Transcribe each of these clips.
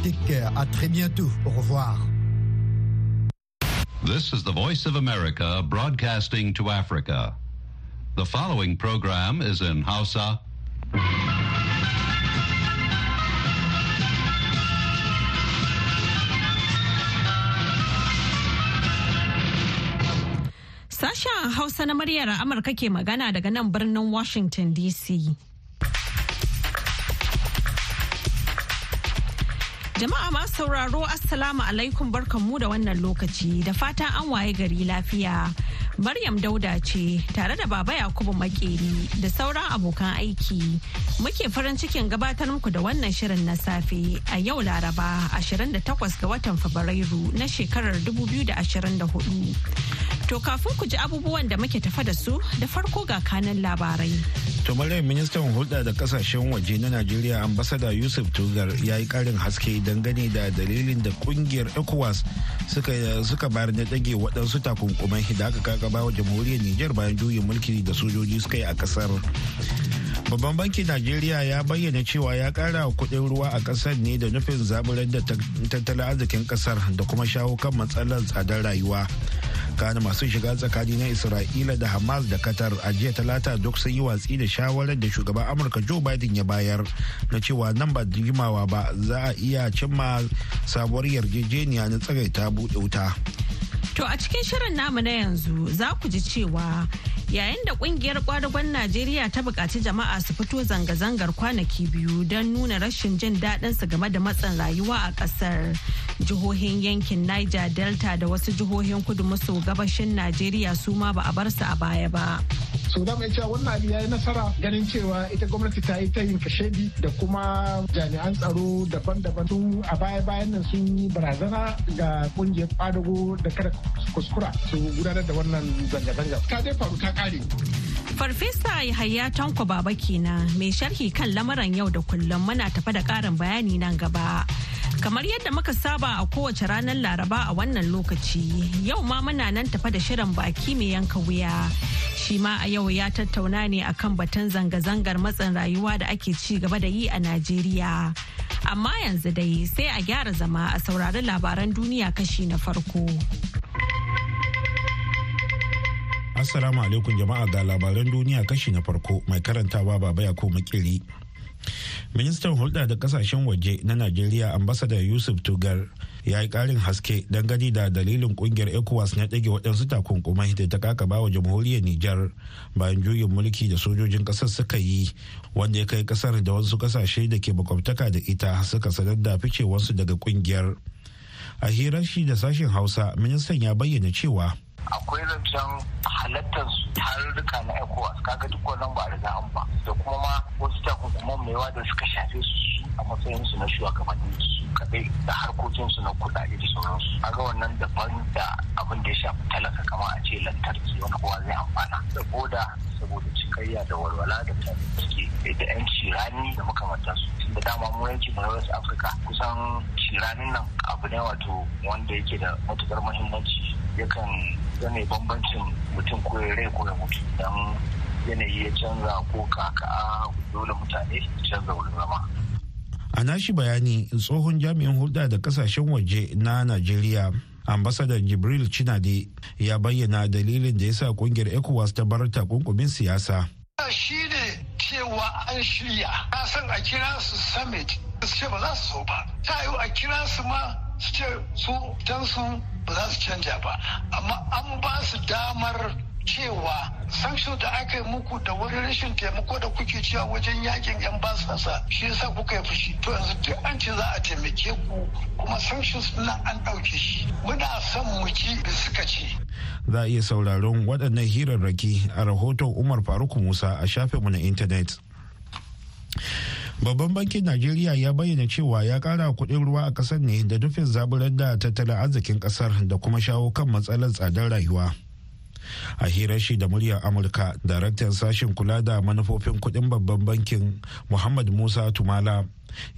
Arctique. Euh, à très bientôt. Au revoir. This is the Voice of America broadcasting to Africa. The following program is in Hausa. Sashen Hausa na muryar Amurka ke magana daga nan birnin Washington DC. Jama'a ma sauraro Assalamu alaikum barkanmu da wannan lokaci da fatan an waye gari lafiya. Maryam Dauda ce tare da Baba Yakubu Makeri da sauran abokan aiki. Muke farin cikin gabatar muku da wannan shirin na safe a yau Laraba 28 ga watan Fabrairu na shekarar 2024. To kafin ku ji abubuwan da muke tafa da su da farko ga kanan labarai. To ministan hulɗa da ƙasashen waje na Najeriya ambasada Yusuf Tugar ya yi ƙarin haske dangane da dalilin da ƙungiyar ECOWAS suka bayar na ɗage waɗansu takunkumai da aka kakaba wa jamhuriyar Nijar bayan juyin mulki da sojoji suka yi a ƙasar. Babban bankin Najeriya ya bayyana cewa ya kara kuɗin ruwa a ƙasar ne da nufin zaburar da tattalin arzikin ƙasar da kuma shawo kan matsalar tsadar rayuwa. tsakanin masu shiga tsakani na isra'ila da hamas da qatar a jiya talata duk sun yi watsi da shawarar da shugaban amurka joe biden ya bayar na cewa nan ba jimawa ba za a iya cimma sabuwar yarjejeniya na tsagaita buɗe wuta to a cikin shirin namu na yanzu za ku ji cewa yayin da ƙungiyar kwadagon najeriya ta buƙaci jama'a su fito zanga-zangar kwanaki biyu don nuna rashin jin daɗin su game da matsin rayuwa a ƙasar jihohin yankin niger delta da wasu jihohin kudu maso gabashin najeriya su ma ba a bar su a baya ba. So da mai cewa wannan abu ya yi nasara ganin cewa ita gwamnati ta yi ta yin kashedi da kuma jami'an tsaro daban-daban su a baya-bayan nan sun yi barazana ga ƙungiyar kwadago da kada kuskura su gudanar da wannan zanga-zanga ta dai faru ta kare. Farfesa Yahaya Tanko Baba kenan mai sharhi kan lamuran yau da kullum muna tafa da ƙarin bayani nan gaba. Kamar yadda muka saba a kowace ranar Laraba a wannan lokaci, yau ma muna nan tafa da shirin baki mai yanka wuya. Shi ma a yau ya tattauna ne akan batun zanga-zangar matsin rayuwa da ake ci gaba da yi a Najeriya. Amma yanzu dai sai a gyara zama a saurari labaran duniya kashi na farko. Assalamu alaikum jama'a ga labaran duniya kashi na farko mai karantawa baba ya ko makiri. Ministan hulɗa da ƙasashen waje na Najeriya ambasada Yusuf Tugar ya yi ƙarin haske dangane da dalilin ƙungiyar ECOWAS na ɗage waɗansu takunkumai da ta kakaba wa jamhuriyar Nijar bayan juyin mulki da sojojin ƙasar suka yi wanda ya kai ƙasar da wasu ƙasashe da ke makwabtaka da ita suka sanar da ficewarsu daga ƙungiyar. A hirar shi da sashen Hausa, ministan ya bayyana cewa akwai zancen halattar tarurruka na ecowas. Kaga duk wannan ba riga an ba. Da kuma ma wasu takunkuman mai da suka shafe su a matsayin su na shugabanni su kaɗai da harkokin su na kuɗaɗe da sauransu. Kaga wannan daban da abin da ya shafi talaka kama a ce lantarki wani kowa zai amfana. Saboda saboda cikayya da walwala da mutane suke da yanci rani da makamantansu. Da dama mu yanki na wasu afirka kusan shiranin nan abu ne wato wanda yake da matuƙar muhimmanci. Yakan zane bambancin mutum ko ya rai ko ya mutu don yanayi ya canza ko kaka dole mutane canza wurin zama. A nashi bayani tsohon jami'in hulɗa da ƙasashen waje na najeriya ambasadar jibril cinade ya bayyana dalilin da ya sa ƙungiyar ecowas ta bar takunkumin siyasa. Shi ne cewa an shirya. Na san a kira su summit su ce ba za su so ba. Ta yi a kira su ma su ce su su ba za su canja ba. Amma an ba su damar cewa sanction da aka yi muku da wani rashin taimako da kuke cewa wajen yaƙin yan basasa shi yasa kuka yi fushi. To yanzu duk an ce za a taimake ku kuma sanctions na an ɗauke shi. Muna son mu ji da suka ce. Za a iya sauraron waɗannan hirarraki a rahoton umar faruk musa a shafinmu na intanet. Babban bankin najeriya ya bayyana cewa ya kara kuɗin ruwa a ƙasar ne da nufin zaburar da tattalin arzikin ƙasar da kuma shawo kan matsalar tsadar rayuwa. A hirar shi da muryar amurka daraktan sashen kula da manufofin kuɗin babban bankin muhammad musa tumala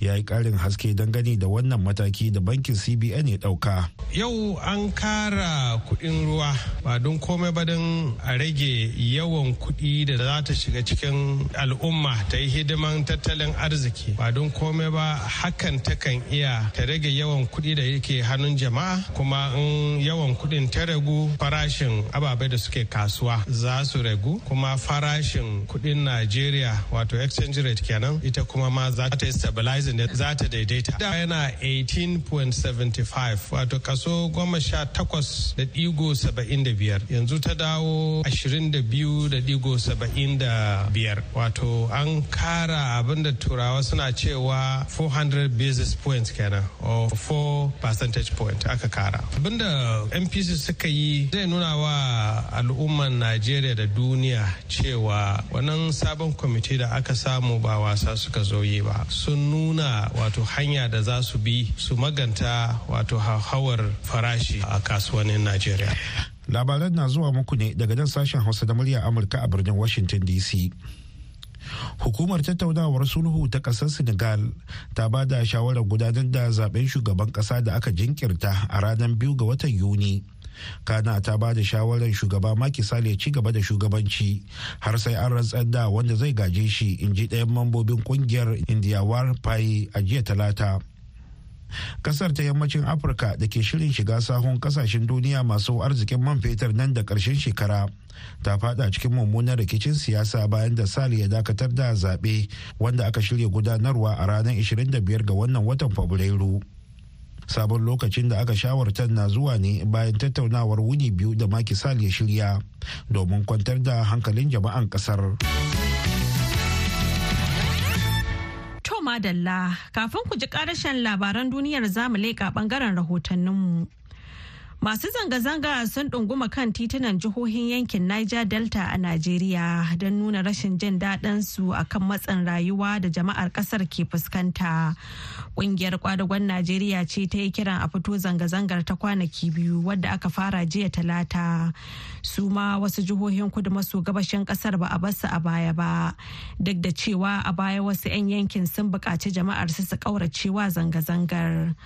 ya yi ƙarin haske dangane da wannan mataki da bankin cbn ya ɗauka. yau an kara kuɗin ruwa ba don komai ba don a rage yawan kuɗi da za ta shiga cikin al'umma ta yi hidiman tattalin arziki ba don komai ba hakan takan iya ta rage yawan kuɗi da yake hannun jama'a kuma in yawan kuɗin ta ragu farashin ababai da suke kasuwa za su ragu kuma farashin kuɗin najeriya wato exchange rate kenan ita kuma ma za ta yi stabilizing da za ta daidaita. Da yana 18.75 wato kaso goma sha takwas da ɗigo saba'in da biyar. Yanzu ta dawo ashirin da biyu da ɗigo saba'in da biyar. Wato an kara abin da turawa suna cewa 400 basis points kenan or 4 percentage point aka kara. Abinda mpc suka yi zai nuna wa al'umman najeriya da duniya cewa wannan sabon kwamiti da aka samu ba wasa suka zo yi ba. Sun nuna wato hanya da za su bi su maganta wato hauhawar farashi a kasuwannin Najeriya. Labaran na zuwa muku ne daga nan sashen Hausa da murya Amurka a birnin Washington DC. Hukumar tattaunawar sulhu ta ƙasar Senegal ta ba da shawarar gudanar da zaɓen shugaban ƙasa da aka jinkirta a ranar biyu ga watan Yuni. Kana ta ba da shawarar shugaba Macky Sall ya ci gaba da shugabanci har sai an rantsar da wanda zai gaje shi in ji ɗayan mambobin ƙungiyar indiyawar pai a jiya talata. Kasar ta yammacin afirka da ke shirin shiga sahun ƙasashen duniya masu arzikin man fetur nan da ƙarshen shekara ta fada cikin mummunan rikicin siyasa bayan da sali ya dakatar da zaɓe wanda aka shirya gudanarwa a ranar 25 ga wannan watan fabrairu. Sabon lokacin da aka shawartar na zuwa ne bayan tattaunawar wuni biyu da Macky Sall ya shirya domin kwantar da hankalin jama'an ƙasar. Madalla kafin ku ji karashen labaran duniyar za mu leƙa ɓangaren rahotanninmu. Masu zanga-zanga sun ɗunguma kan titunan jihohin yankin Niger Delta a Najeriya don nuna rashin jin daɗin su akan matsin rayuwa da jama'ar ƙasar ke fuskanta. Ƙungiyar kwadagon Najeriya ce ta yi kiran a fito zanga-zangar ta kwanaki biyu wadda aka fara jiya talata. Su ma wasu jihohin kudu maso gabashin ƙasar ba a ba su a baya ba. Duk da cewa a baya wasu 'yan yankin sun buƙaci jama'ar su su ƙauracewa zanga-zangar.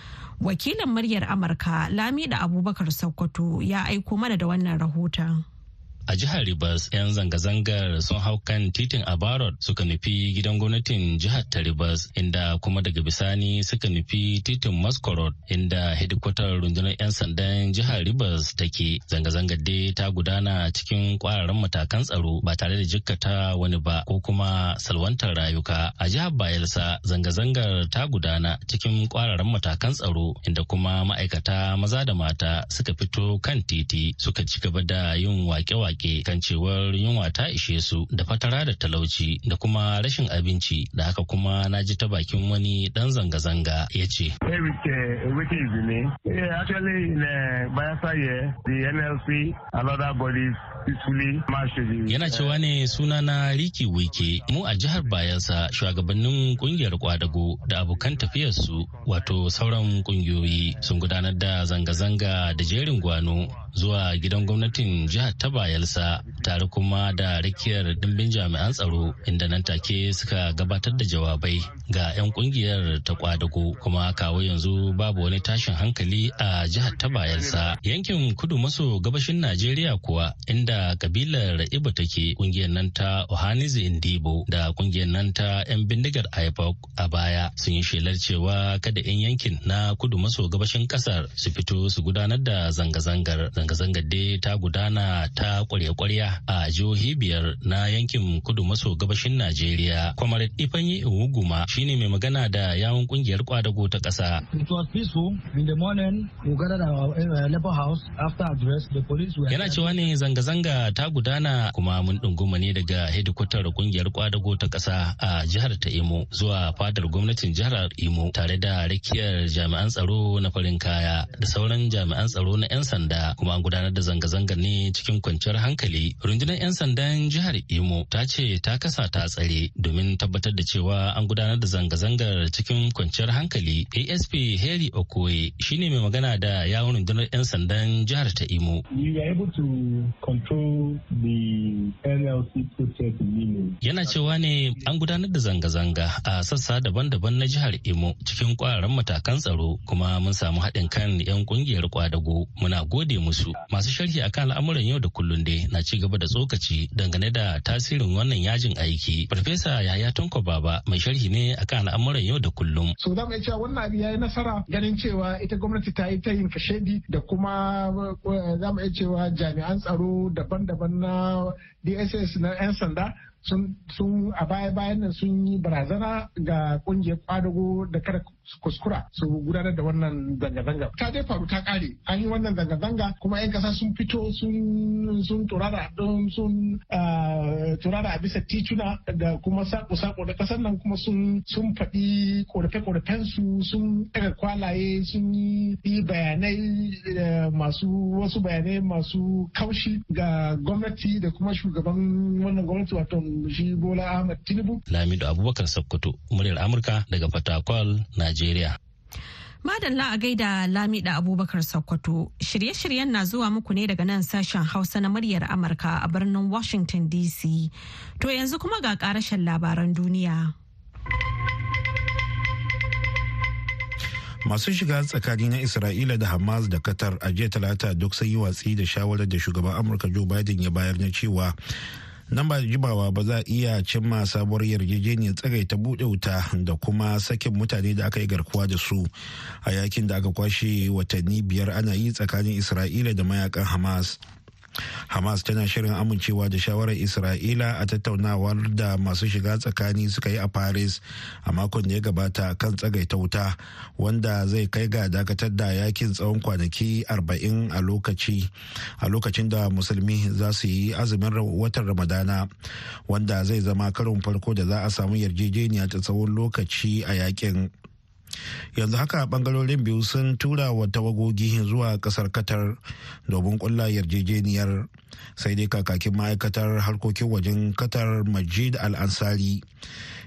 Wakilin muryar amurka lamida abubakar sokoto ya aiko mana da wannan rahoton. A jihar Rivers 'yan zanga-zangar sun hau kan titin Abarot suka nufi gidan gwamnatin jihar ta Rivers inda kuma daga bisani suka nufi titin Maskorod inda hedikwatar rundunar 'yan sandan jihar Rivers take. Zanga-zangar dai ta gudana cikin kwararan matakan tsaro ba tare da jikkata wani ba ko kuma salwantar rayuka. A jihar Bayelsa zanga-zangar ta gudana cikin kwararan matakan tsaro inda kuma ma'aikata maza da mata suka fito kan titi suka ci gaba da yin wake-wake wake kan cewar yunwa ta ishe su da fatara da talauci da kuma rashin abinci. Da haka kuma na ji ta bakin wani dan zanga-zanga ya ce. Yana cewa ne suna na Riki Wike. Mu a jihar Bayelsa shugabannin ƙungiyar kwadago da abokan tafiyarsu wato sauran kungiyoyi sun gudanar da zanga-zanga da jerin gwano zuwa gidan gwamnatin jihar ta Bayelsa. Tare kuma da rakiyar dimbin jami'an tsaro inda nan take suka gabatar da jawabai ga 'yan ƙungiyar ta kwadago kuma kawo yanzu babu wani tashin hankali a jihar ta Bayelsa. Yankin kudu maso gabashin Najeriya kuwa inda kabilar Ibo take ƙungiyar nan ta Ohanizi Indibo da ƙungiyar nan ta 'yan bindigar IPOC a baya sun yi shelar cewa kada 'yan yankin na kudu maso gabashin ƙasar su fito su gudanar da zanga-zangar. Zanga-zangar dai ta gudana ta kwarya-kwarya a jihohi biyar na yankin kudu maso gabashin Najeriya. Kwamar Ifanyi Iwuguma shine mai magana da yawun ƙungiyar kwadago ta ƙasa. Yana cewa ne zanga-zanga ta gudana kuma mun ɗunguma ne daga hedikwatar ƙungiyar kwadago ta ƙasa a jihar ta Imo zuwa fadar gwamnatin jihar Imo tare da rakiyar jami'an tsaro na farin kaya da sauran jami'an tsaro na 'yan sanda kuma an gudanar da zanga-zangar ne cikin kwanciyar hankali rundunar 'yan sandan jihar imo ta ce ta kasa ta tsare domin tabbatar da cewa an gudanar da zanga-zangar cikin kwanciyar hankali. Asp harry okoye shine mai magana da yawon rundunar 'yan sandan jihar ta imo. Yana cewa ne an gudanar da zanga-zanga a sassa daban-daban na jihar imo cikin kwararan matakan tsaro kuma mun samu haɗin kan 'yan ƙungiyar kwadago muna gode musu. Masu sharhi akan al'amuran yau da kullum dai na ci gaba da tsokaci dangane da tasirin wannan yajin aiki. Farfesa yaya tonko baba mai sharhi ne akan al'amuran yau da kullum. So za mu iya cewa wannan abu yayi nasara ganin cewa ita gwamnati ta yi ta yin kashedi da kuma eh, za mu iya cewa jami'an tsaro daban-daban na dss na 'yan sanda sun a baya-bayan nan sun yi barazana ga ƙungiyar kwadago da kada kuskura su gudanar da wannan zanga-zanga. Ta dai faru ta kare an yi wannan zanga-zanga kuma 'yan kasa sun fito sun turara sun turara a bisa tituna da kuma sako-sako da ƙasar nan kuma sun faɗi korafe-korafen su sun ɗaga kwalaye sun yi bayanai masu wasu bayanai masu kaushi ga gwamnati da kuma shugaban wannan gwamnati wato shi Bola Ahmed Tinubu. Lamido Abubakar Sokoto, muryar Amurka daga Fatakwal, Najeriya. Madalla a gaida Lamida Abubakar Sokoto. Shirye-shiryen na zuwa muku ne daga nan sashen Hausa na muryar Amurka a birnin Washington DC. To yanzu kuma ga karashen labaran duniya. Masu shiga tsakani na Isra'ila da Hamas da Qatar a jiya talata duk sun yi watsi da shawarar da shugaban Amurka Joe Biden ya bayar na cewa nan ba jimawa ba za a iya cimma sabuwar yarjejeniyar tsagaita buɗe wuta da kuma sakin mutane da aka yi garkuwa da su. A yaƙin da aka kwashe watanni biyar ana yi tsakanin isra'ila da mayaƙan hamas. Hamas tana shirin amincewa da shawarar isra'ila a tattaunawar da masu shiga tsakani suka yi a paris a makon da ya gabata kan tsagaita wuta wanda zai kai ga dakatar da yaƙin tsawon kwanaki 40 a lokaci a lokacin da musulmi za su yi azumin watan ramadana wanda zai zama karin farko da za a samu yarjejeniya ta tsawon lokaci a yaƙin. Yanzu haka ɓangarorin biyu sun tura wa tawagogi zuwa ƙasar qatar domin kulla yarjejeniyar. Sai dai kakakin ma'aikatar harkokin wajen qatar majid al-ansari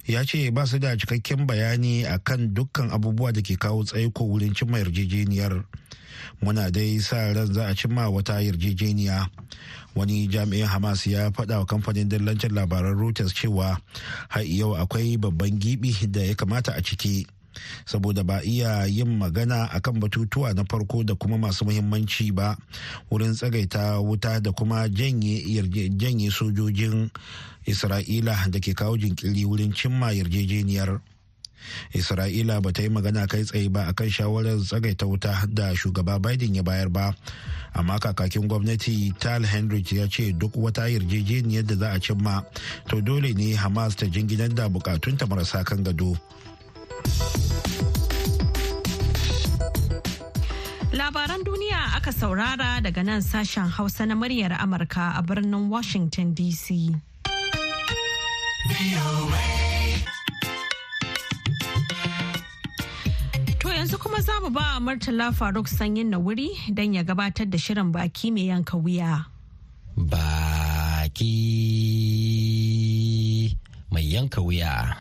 ya ce ba su da cikakken bayani a kan dukkan abubuwa da ke kawo tsaiko wurin cimma yarjejeniyar. Muna dai sa ran za a cimma wata yarjejeniya. Wani jami'in hamas ya faɗa wa kamfanin dillancin labaran reuters cewa har yau akwai babban gibi da ya kamata a ciki saboda ba iya yin magana akan batutuwa na farko da kuma masu muhimmanci ba wurin tsagaita wuta da kuma janye sojojin isra'ila da ke kawo jinkiri wurin cimma yarjejeniyar. Isra'ila ba ta yi magana kai tsaye ba akan shawarar tsagaita wuta da shugaba biden ya bayar ba amma kakakin gwamnati tal henrich ya ce duk wata yarjejeniyar da za a cimma to dole ne hamas ta jinginar da bukatunta marasa kan gado. Labaran duniya aka saurara daga nan sashen Hausa na muryar Amurka a birnin Washington DC. To yanzu kuma za mu ba Murtala Faruk sanyin na wuri don ya gabatar da shirin baki mai yanka wuya. Baki mai yanka wuya.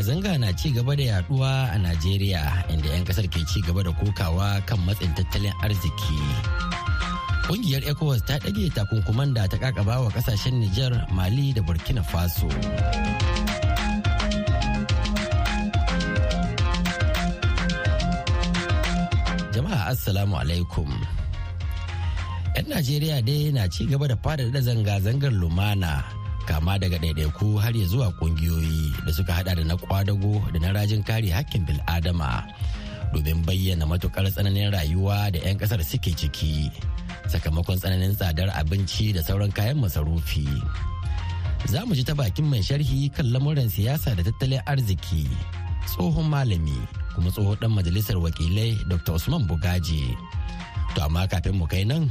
Zanga-zanga na ci gaba da yaɗuwa a Najeriya inda 'yan ƙasar ke ci gaba da kokawa kan matsin tattalin arziki. Ƙungiyar ECOWAS ta ɗage takunkuman da ta kakaba wa ƙasashen Nijar, Mali da Burkina Faso. Jama'a Assalamu alaikum. 'Yan Najeriya dai na ci gaba da faɗaɗa zanga-zangar lumana kama daga ɗaiɗaiku har ya zuwa ƙungiyoyi da suka hada da na kwadago da na rajin kare hakkin bil'adama domin bayyana matuƙar tsananin rayuwa da 'yan ƙasar suke ciki sakamakon tsananin tsadar abinci da sauran kayan masarufi. Za mu ji ta bakin mai sharhi kan lamuran siyasa da tattalin arziki tsohon malami kuma tsohon dan majalisar wakilai dr usman bugaji. To amma kafin mu kai nan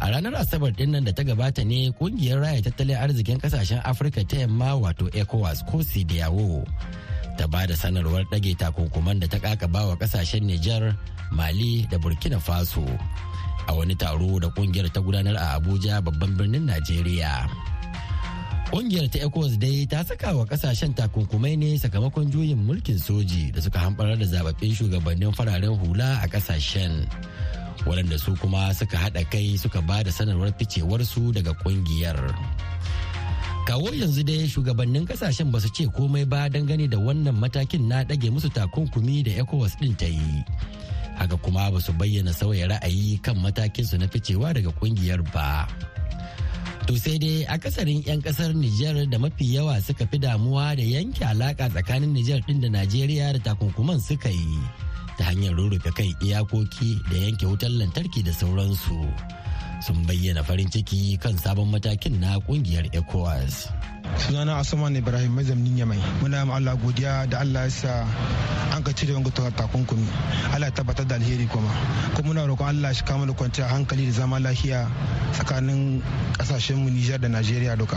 a ranar asabar ɗin nan da ta gabata ne ƙungiyar raya tattalin arzikin ƙasashen afirka ta yamma wato ecowas ko yawo ta ba da sanarwar ɗage takunkuman da ta kakaba wa ƙasashen Nijar, Mali da Burkina Faso a wani taro da ƙungiyar ta gudanar a Abuja babban birnin Najeriya. Kungiyar ta ECOWAS dai ta saka wa ƙasashen takunkumai ne sakamakon juyin mulkin soji da suka hamɓarar da zababbin shugabannin fararen hula a ƙasashen. Waɗanda su kuma suka haɗa kai suka ba da sanarwar ficewarsu daga ƙungiyar. kawo yanzu dai shugabannin ƙasashen ba su ce komai ba dangane da wannan matakin na ɗage musu takunkumi da ecowas ɗin ta yi. Haka kuma ba su bayyana sauya ra'ayi kan matakinsu na ficewa daga ƙungiyar ba. To sai dai akasarin 'yan ƙasar niger da mafi yawa suka fi damuwa da yanke alaka tsakanin niger ɗin da najeriya da takunkuman suka yi. Ta hanyar rurrufe kai iyakoki da yanke wutar lantarki da sauransu. sun bayyana farin ciki kan sabon matakin na ƙungiyar ecowas sunana asuman ibrahim mazamnin yamai. Muna ma allah godiya da allah ya sa an ka cire wanga takunkumi. Allah ya tabbatar da alheri kuma. Kuma muna roƙon allah shi kama da kwanciyar hankali da zama lafiya tsakanin ƙasashen mu nijar da najeriya duka.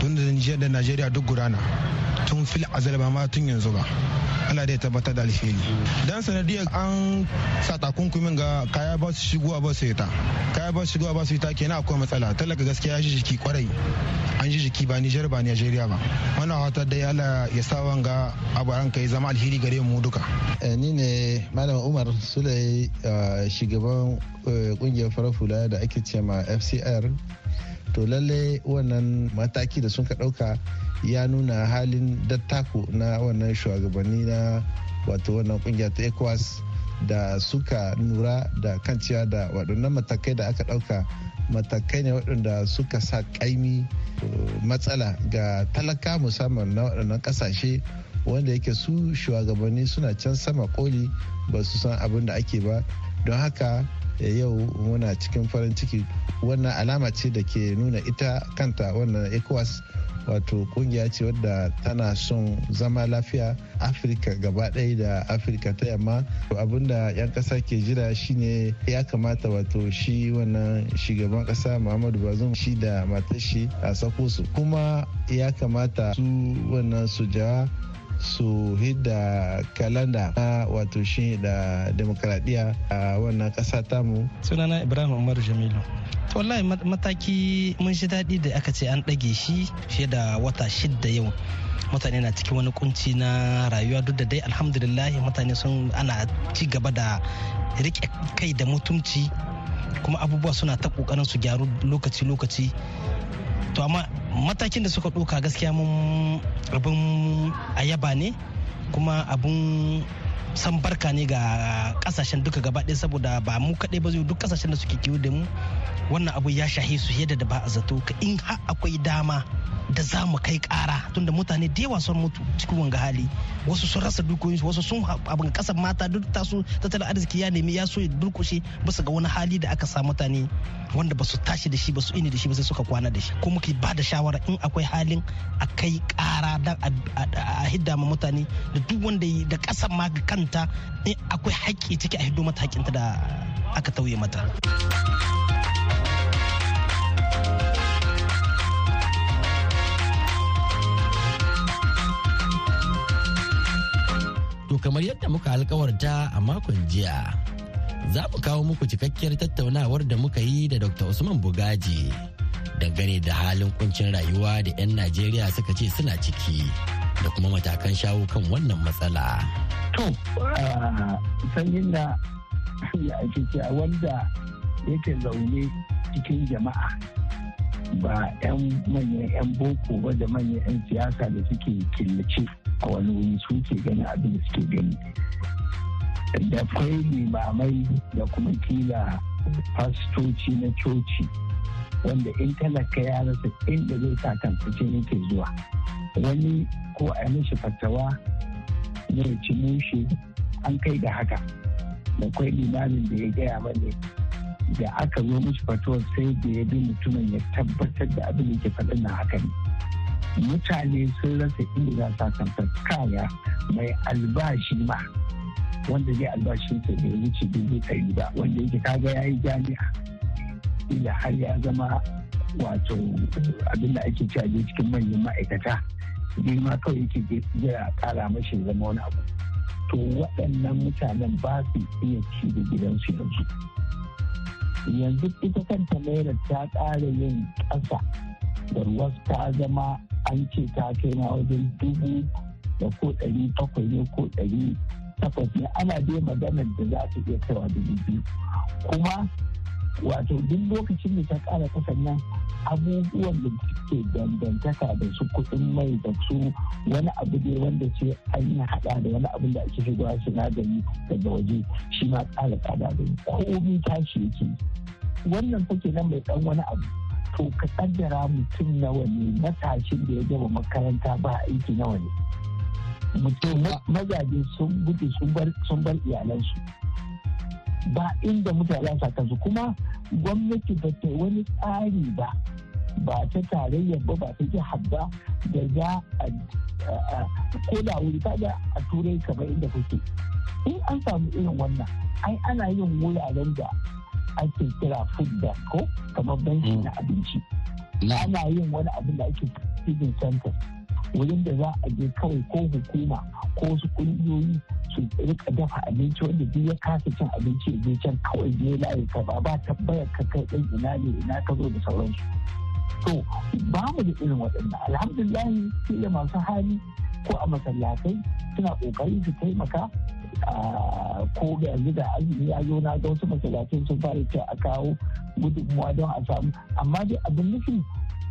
Tun da nijar da najeriya duk gudana. Tun fil azal ba ma tun yanzu ba. Allah dai tabbatar da alheri. Dan sanadiyar an sa takunkumin ga kaya ba su shigowa ba su ta kaya ba su shigowa ba su ta kenan akwai matsala. Talaka gaskiya shi jiki ƙwarai. An ji jiki ba Nijar ba Nijeriya ba. Wannan wata dai Allah ya sa wanga abaran kai zama alheri gare mu duka. Ni ne malam Umar Sule shugaban ƙungiyar farar hula da ake ce ma FCR to lalle wannan mataki da sun ka ɗauka ya nuna halin dattako na wannan shugabanni na wato wannan ƙungiya ta ecowas. Da suka nura da kan cewa da waɗannan matakai da aka ɗauka matakai ne waɗanda suka sa ƙaimi matsala ga talaka musamman na waɗannan ƙasashe wanda yake su shugabanni suna can sama koli ba su san abin da ake ba. Don haka yau muna cikin farin ciki. Wannan alama ce da ke nuna ita kanta wannan ecowas wato ƙungiya ce wadda tana son zama lafiya afirka gaba ɗaya da afirka ta yamma. Abinda 'yan ƙasa ke jira shine ya kamata wato shi wannan shugaban ƙasa muhammadu bazum shi da matashi a sako su. Kuma ya kamata su wannan su jawa su hidda kalanda na wato shi da demokradiyya a wannan ƙasa tamu. Sunana ibrahim umar jamilu. To wallahi mataki mun shi daɗi da aka ce an ɗage shi fiye da wata shidda yau. Mutane na cikin wani kunci na rayuwa duk da dai alhamdulillah mutane sun ana ci gaba da riƙe kai da mutumci kuma abubuwa suna ta ƙoƙarin su gyaru lokaci-lokaci. To amma matakin da suka ɗauka gaskiya mun abin ayaba ne kuma abin san barka ne ga ƙasashen duka gaba ɗaya saboda ba mu kaɗai ba duk ƙasashen da suke kiwo da mu wannan abu ya shahe su yadda da ba a zato. In har akwai dama da za mu kai kara tunda mutane da yawa sun mutu cikin wanga hali wasu sun rasa dukiyoyinsu wasu sun abin ƙasar mata duk tasu tattalin arziki ya nemi ya so ya durkushe bisa ga wani hali da aka sa mutane wanda ba su tashi da shi ba su ini da shi ba sai suka kwana da shi ko muke ba da shawara in akwai halin a kai kara dan a hidda ma mutane da duk wanda da ƙasar ma kanta in akwai haƙƙi ciki a hiddo mata haƙƙinta da aka tauye mata. To kamar yadda muka alkawarta a makon jiya, za mu kawo muku cikakkiyar tattaunawar da muka yi da Dr. Usman Bugaji dangane da halin kuncin rayuwa da 'yan Najeriya suka ce suna ciki da kuma matakan shawo kan wannan matsala. To, sanyin da ya ake wanda yake zaune cikin jama'a ba 'yan manyan 'yan boko ba da manyan 'yan siyasa da suke killace a wani wuri su ke gani abin da suke gani. Da kwai limamai da kuma kila fastoci na coci wanda in talaka ya rasa inda zai sa kansa yake zuwa. Wani ko a mishi fatawa ne ci mushe an kai da haka. Da kwai limamin da ya gaya mani da aka zo mishi fatuwar sai da ya bi mutumin ya tabbatar da abin da ke faɗin na haka ne. Mutane sun rasa inda za su kaya mai albashi ma wanda zai albashin sa bai wuce dubu ɗari ba wanda yake kaga ya yi jami'a ila har ya zama wato abin da ake cewa cikin manyan ma'aikata girma kawai yake jira kara mashi zama wani abu. To waɗannan mutanen ba su iya ci da gidansu yanzu. Yanzu ita kanta naira ta ƙara yin ƙasa da ruwa ta zama an ce ta kai na wajen dubu da ko ɗari bakwai ne ko ɗari takwas ne. Ana dai maganar da za su iya kaiwa dubu biyu. Kuma wato duk lokacin da ta ƙara kasan nan abubuwan da suke dangantaka da su kuɗin mai da su wani abu ne wanda ce an yi haɗa da wani abu da ake shigowa sinadari daga waje shi ma ƙara tsada da komi tashi yake wannan fake nan mai ɗan wani abu. To ka kaddara mutum nawa ne matashin da ya gama makaranta ba aiki nawa ne? Mutum mazaje sun gudu sun bar iyalansu. Ba inda mutane sa kansu kuma gwamnati ba ta wani tsari ba. Ba ta tarayyar ba ba ta jihar ba da za a ko da wuri ga a turai kamar inda kuke in an samu irin wannan ai ana yin wuraren da ake kira food bank ko? Kamar banki na abinci. Ana yin wani abin da ake feeding center wurin da za a je kawai ko hukuma ko wasu kungiyoyi su riƙa dafa abinci wanda duk ya kasa cin abinci ya je can kawai je layi ka ba ba tabbayar ka kai ɗan ina ne ina ka zo da sauransu. To ba mu da irin waɗannan. Alhamdulillah da masu hali ko a masallatai suna ƙoƙari su taimaka ko yanzu da azumi ya zo na ga wasu masallatai sun fara ce a kawo gudunmuwa don a samu. Amma dai abin nufi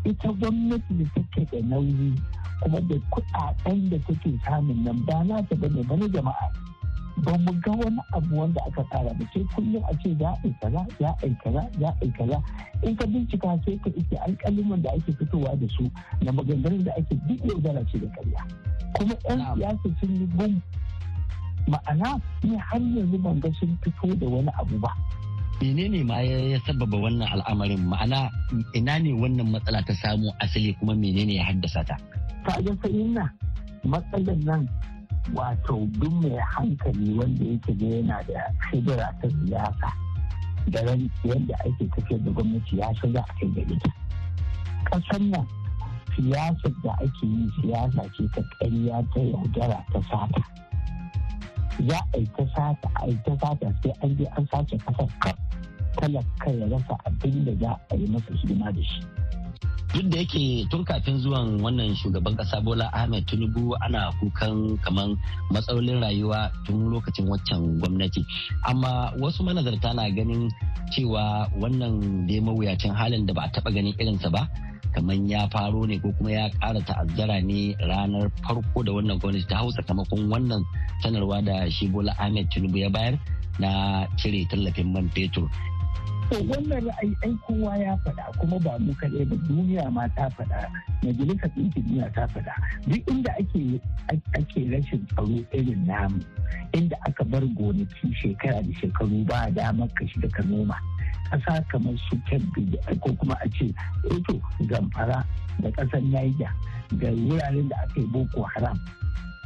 ita gwamnati da take da nauyi kuma da kuɗaɗen da take samun nan ba na ta ba ne ba ne jama'a. Ba mu ga wani abu wanda aka tsara ba. Sai kullum a ce za a kaza za a yi kaza za a yi kaza. In ka bincika sai ka ike alƙaliman da ake fitowa da su na maganganun da ake duk yaudara ce da karya kuma 'yan siyasa sun yi gum. Ma'ana ni har yanzu ban ga sun fito da wani abu ba. Menene ma ya sababa wannan al'amarin? Ma'ana ina ne wannan matsala ta samu asali kuma menene ya haddasa ta? Ta ga na matsalar nan wato duk mai hankali wanda yake da yana da shigara ta siyasa da yadda ake tafiyar da gwamnati ya shiga a kai gari. Ƙasar nan siyasar da ake yi siyasa ce ta ƙarya ta yaudara ta sata. Za a yi ta sata a yi ta sata sai an je an sace ƙasar kaf talaka ya rasa abin da za a yi masa hidima da shi. Duk da yake tun kafin zuwan wannan shugaban kasa bola ahmed tinubu ana kukan kamar matsalolin rayuwa tun lokacin waccan gwamnati. Amma wasu manazarta na ganin cewa wannan dai mawuyacin halin da ba a taba ganin irinsa ba kamar ya faro ne ko kuma ya ƙara ta'azzara ne ranar farko da wannan gwamnati ta hau sakamakon wannan sanarwa da shi bola ahmed tinubu ya bayar na cire tallafin man fetur. To wannan ra'ayi ai kowa ya faɗa kuma ba mu kaɗai ba duniya ma ta faɗa majalisar ɗinkin duniya ta faɗa. Duk inda ake rashin tsaro irin namu inda aka bar gonaki shekara da shekaru ba damar ka shiga ka noma ƙasa kamar su kebbi ko kuma a ce eto eh zamfara da ƙasar niger da wuraren da aka yi boko haram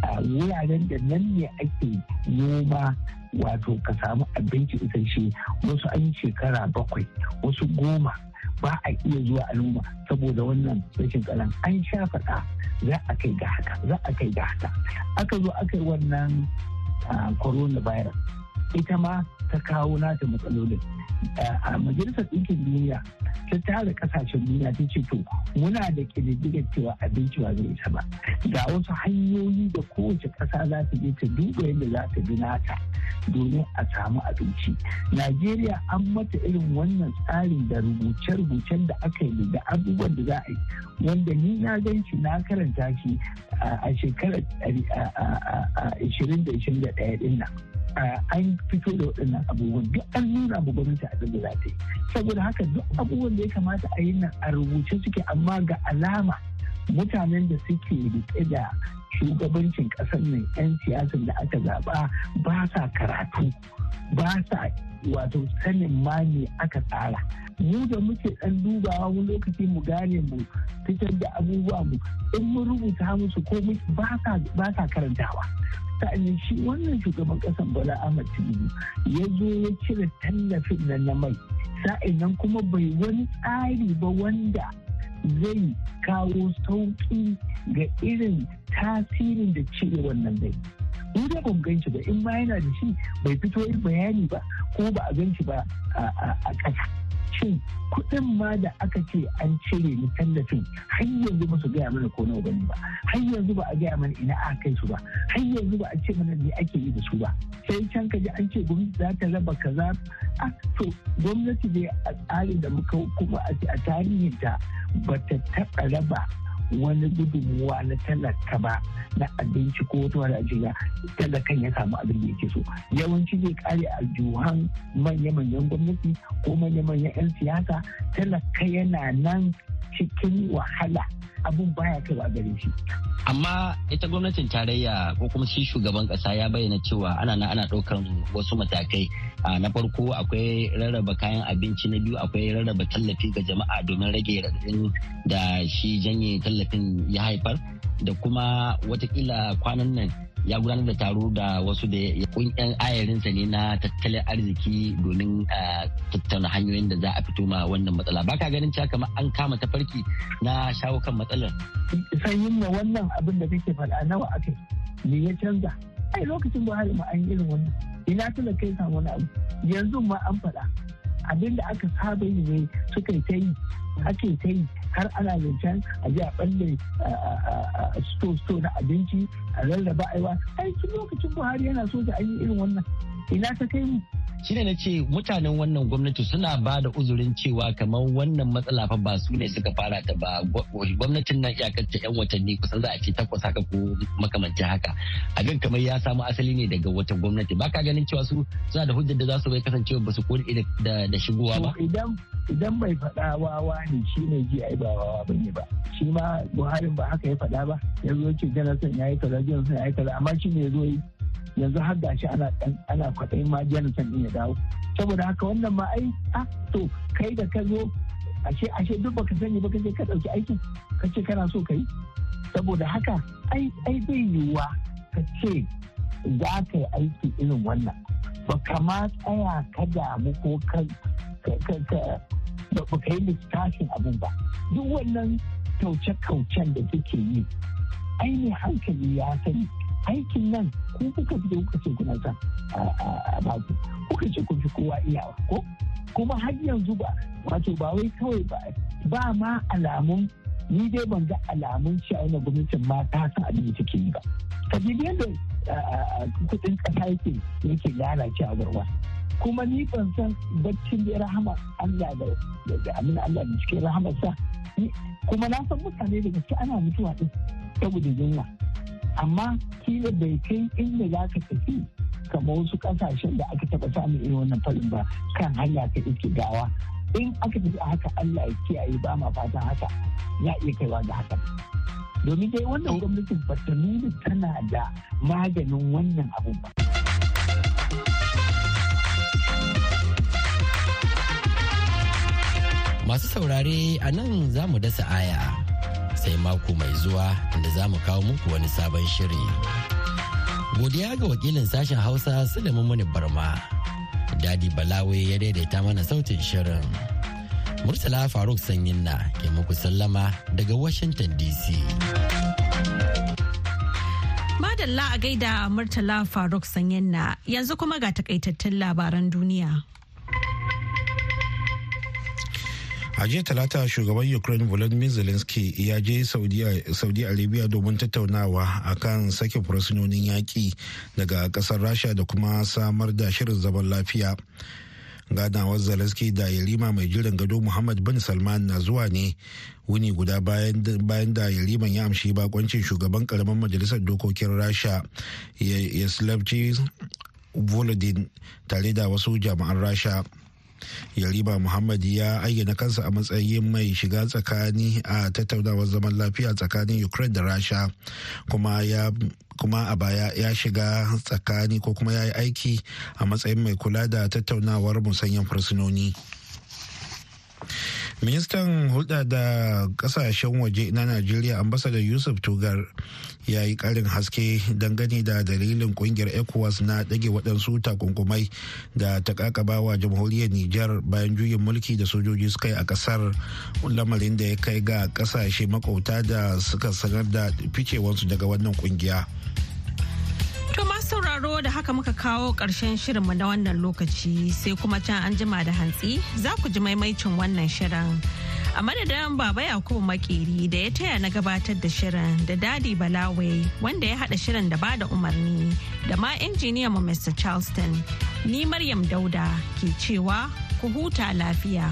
a wuraren da nan ne ake noma wato ka samu abinci isasshe. Wasu an shekara bakwai wasu goma ba a iya zuwa al'umma saboda wannan rashin kalan an sha faɗa za a kai ga haka za a kai ga haka. Aka zo aka yi wannan coronavirus. Ita ma ta kawo nata matsalolin. A majalisar ɗinkin duniya ta tara ƙasashen duniya ta ce to muna da ƙididdigar cewa abinci ba zai isa ba. Ga wasu hanyoyi da kowace ƙasa za ta je ta duba yadda za ta bi nata domin a samu abinci. Najeriya an mata irin wannan tsarin da rubuce-rubucen da aka yi da abubuwan da za a yi wanda ni na gan shi na karanta shi a shekarar 2021 ɗin nan. An fito da waɗannan abubuwan. Duk an nuna mu gwamnati abin da za ta yi. Saboda haka duk abubuwan da ya kamata a yi nan a rubuce suke amma ga alama mutanen da suke riƙe da shugabancin ƙasar nan 'yan siyasan da aka zaɓa ba sa karatu ba sa wato sanin ma ne aka tsara. Mu da muke ɗan dubawa wani lokaci mu gane mu fitar da abubuwa mu in mun rubuta musu ko ba sa karantawa. Sa'anin shi wannan shugaban kasan bala ahmad tinubu ya zo ya cire tallafin nan na mai. Sa'in kuma bai wani tsari ba wanda zai kawo sauƙi ga irin tasirin da cire wannan zai mu da ban gan ba in ma yana da shi bai fito yin bayani ba ko ba a gan shi ba a ƙasa. Shin kuɗin ma da aka ce an cire ni tallafin har yanzu ba su gaya mana ko nawa ba ne ba. Har yanzu ba a gaya mana ina aka kai su ba. Har yanzu ba a ce mana me ake yi da su ba. Sai can ka ji an ce gwamnati za ta raba kaza. A to gwamnati dai a tsarin da muka kuma a tarihinta ba ta taɓa raba wani gudunmuwa na talaka ba na abinci ko wata wani ajiya talakan ya samu abin da yake so. Yawanci zai kare a juhan manya-manyan gwamnati ko manya-manyan 'yan siyasa. Talaka yana nan cikin wahala. Abun baya kaiwa gare shi. Amma ita gwamnatin tarayya ko kuma shi shugaban kasa ya bayyana cewa ana na ana ɗaukan wasu matakai. Na farko akwai rarraba kayan abinci na biyu akwai rarraba tallafi ga jama'a domin rage raɗaɗin da shi janye tallafin ya haifar da kuma wataƙila kwanan nan ya gudanar da taro da wasu da kunyan ayarinsa ne na tattalin arziki domin tattauna hanyoyin da za a fito ma wannan matsala. Ba ka ganin cewa kamar an kama tafarki na shawo kan matsalar? Sanyin na wannan abin da kake faɗa nawa me ya canza? Ai lokacin buhari ma an irin wannan. Ina tuna kai samu wani abu? Yanzu ma an faɗa. Abin da aka saba yi ne suka yi ta yi ake ta yi. Har ana zancen a ji a balle sto-sto na abinci a rarraba aiwa. Ai lokacin buhari yana so da an yi irin wannan. Ina ta kai mu? Shine na ce mutanen wannan gwamnati suna ba da uzurin cewa kamar wannan matsala fa ba su ne suka fara ta ba. Gwamnatin nan iyakacce yan watanni kusan za a ce takwas haka ko makamanci haka. Abin kamar ya samu asali ne daga wata gwamnati. Ba ka ganin cewa su suna da hujjar da za su bai kasancewa ba su kori da shigowa ba? Idan bai faɗa wawa ne shi ne ji ai ba wawa ba ne ba. Shi ma buhari ba haka ya faɗa ba. Ya zo ce jonathan ya yi kaza jonathan ya yi kaza. Amma shi ne ya zo yi yanzu har gashi ana ana kwaɗayin ma jonathan ya dawo. Saboda haka wannan ma ai a to kai da ka zo ashe ashe duk baka sani ba kaje ka ɗauki aikin ka ce kana so ka yi. Saboda haka ai ai zai yiwuwa ka ce za ka yi aiki irin wannan. Ba kama tsaya ka damu ko ka ba ka yi littafin abin ba. Duk wannan kauce-kaucen da suke yi ainihin hankali ya sani. Aikin nan ko kuka fi kuka ce kuna son a baku. Kuka ce kun fi kowa iyawa ko? Kuma har yanzu ba wato ba wai kawai ba ba ma alamun ni dai ban ga alamun cewa wannan gwamnatin ma ta san abin take yi ba. Kabilu yadda kuɗin kasa yake yake lalacewa garwa kuma ni ban san baccin da rahama Allah da amin Allah da cikin rahamarsa. Kuma na san mutane da gaske ana mutuwa din saboda yunwa. Amma kila bai kai inda za ka tafi kamar wasu ƙasashen da aka taba samun irin wannan farin ba kan hanya ta iske gawa. In aka tafi haka Allah ya kiyaye ba ma fatan haka. Ya iya kaiwa ga haka. Domin dai wannan gwamnatin ba ta nuna tana da maganin wannan abun ba. Masu saurare a nan za mu dasa aya. Sai mako mai zuwa da za mu kawo muku wani sabon shiri. Godiya ga wakilin sashen Hausa Sulaiman Muni Barma. Dadi Balawe ya daidaita mana sautin shirin. Murtala Faruk Sanyin na ke muku sallama daga Washington DC. Madalla a gaida Murtala Faruk Sanyin na yanzu kuma ga takaitattun labaran duniya. A jiya talata shugaban ukraine volodymyr zelensky ya je saudi arabia domin tattaunawa akan sake fursunonin yaƙi daga ƙasar rasha da kuma samar da shirin zaman lafiya. Ganawar zelensky da yarima mai jiran gado muhammad bin salman na zuwa ne wuni guda bayan da yariman ya amshi bakoncin shugaban ƙaramin majalisar dokokin rasha yaslavci volodin tare da wasu jami'an rasha. Yarima muhammad ya ayyana kansa a matsayin mai shiga tsakani a tattaunawar zaman lafiya tsakanin ukraine da rasha. Kuma ya kuma a baya ya shiga tsakani ko kuma ya yi aiki a matsayin mai kula da tattaunawar musanyen fursunoni. Ministan hulɗa da ƙasashen waje na najeriya ambassador yusuf tugar ya yi ƙarin haske dangane da dalilin ƙungiyar ecowas na ɗage waɗansu takunkumai da ta ƙaƙabawa jamhuriyar nijar bayan juyin mulki da sojoji suka yi a ƙasar lamarin da ya kai ga ƙasashe makauta da suka sanar da ficewansu daga wannan ƙungiya. Haka muka kawo ƙarshen shirinmu na wannan lokaci sai kuma can an jima da hantsi za ku ji maimaicin wannan shirin. A madadin Baba Yakubu Makeri da ya taya na gabatar da shirin da Dadi Balawe wanda ya haɗa shirin da ba da umarni da ma injiniyan mu Mr. Charleston. Ni Maryam Dauda ke cewa ku huta lafiya.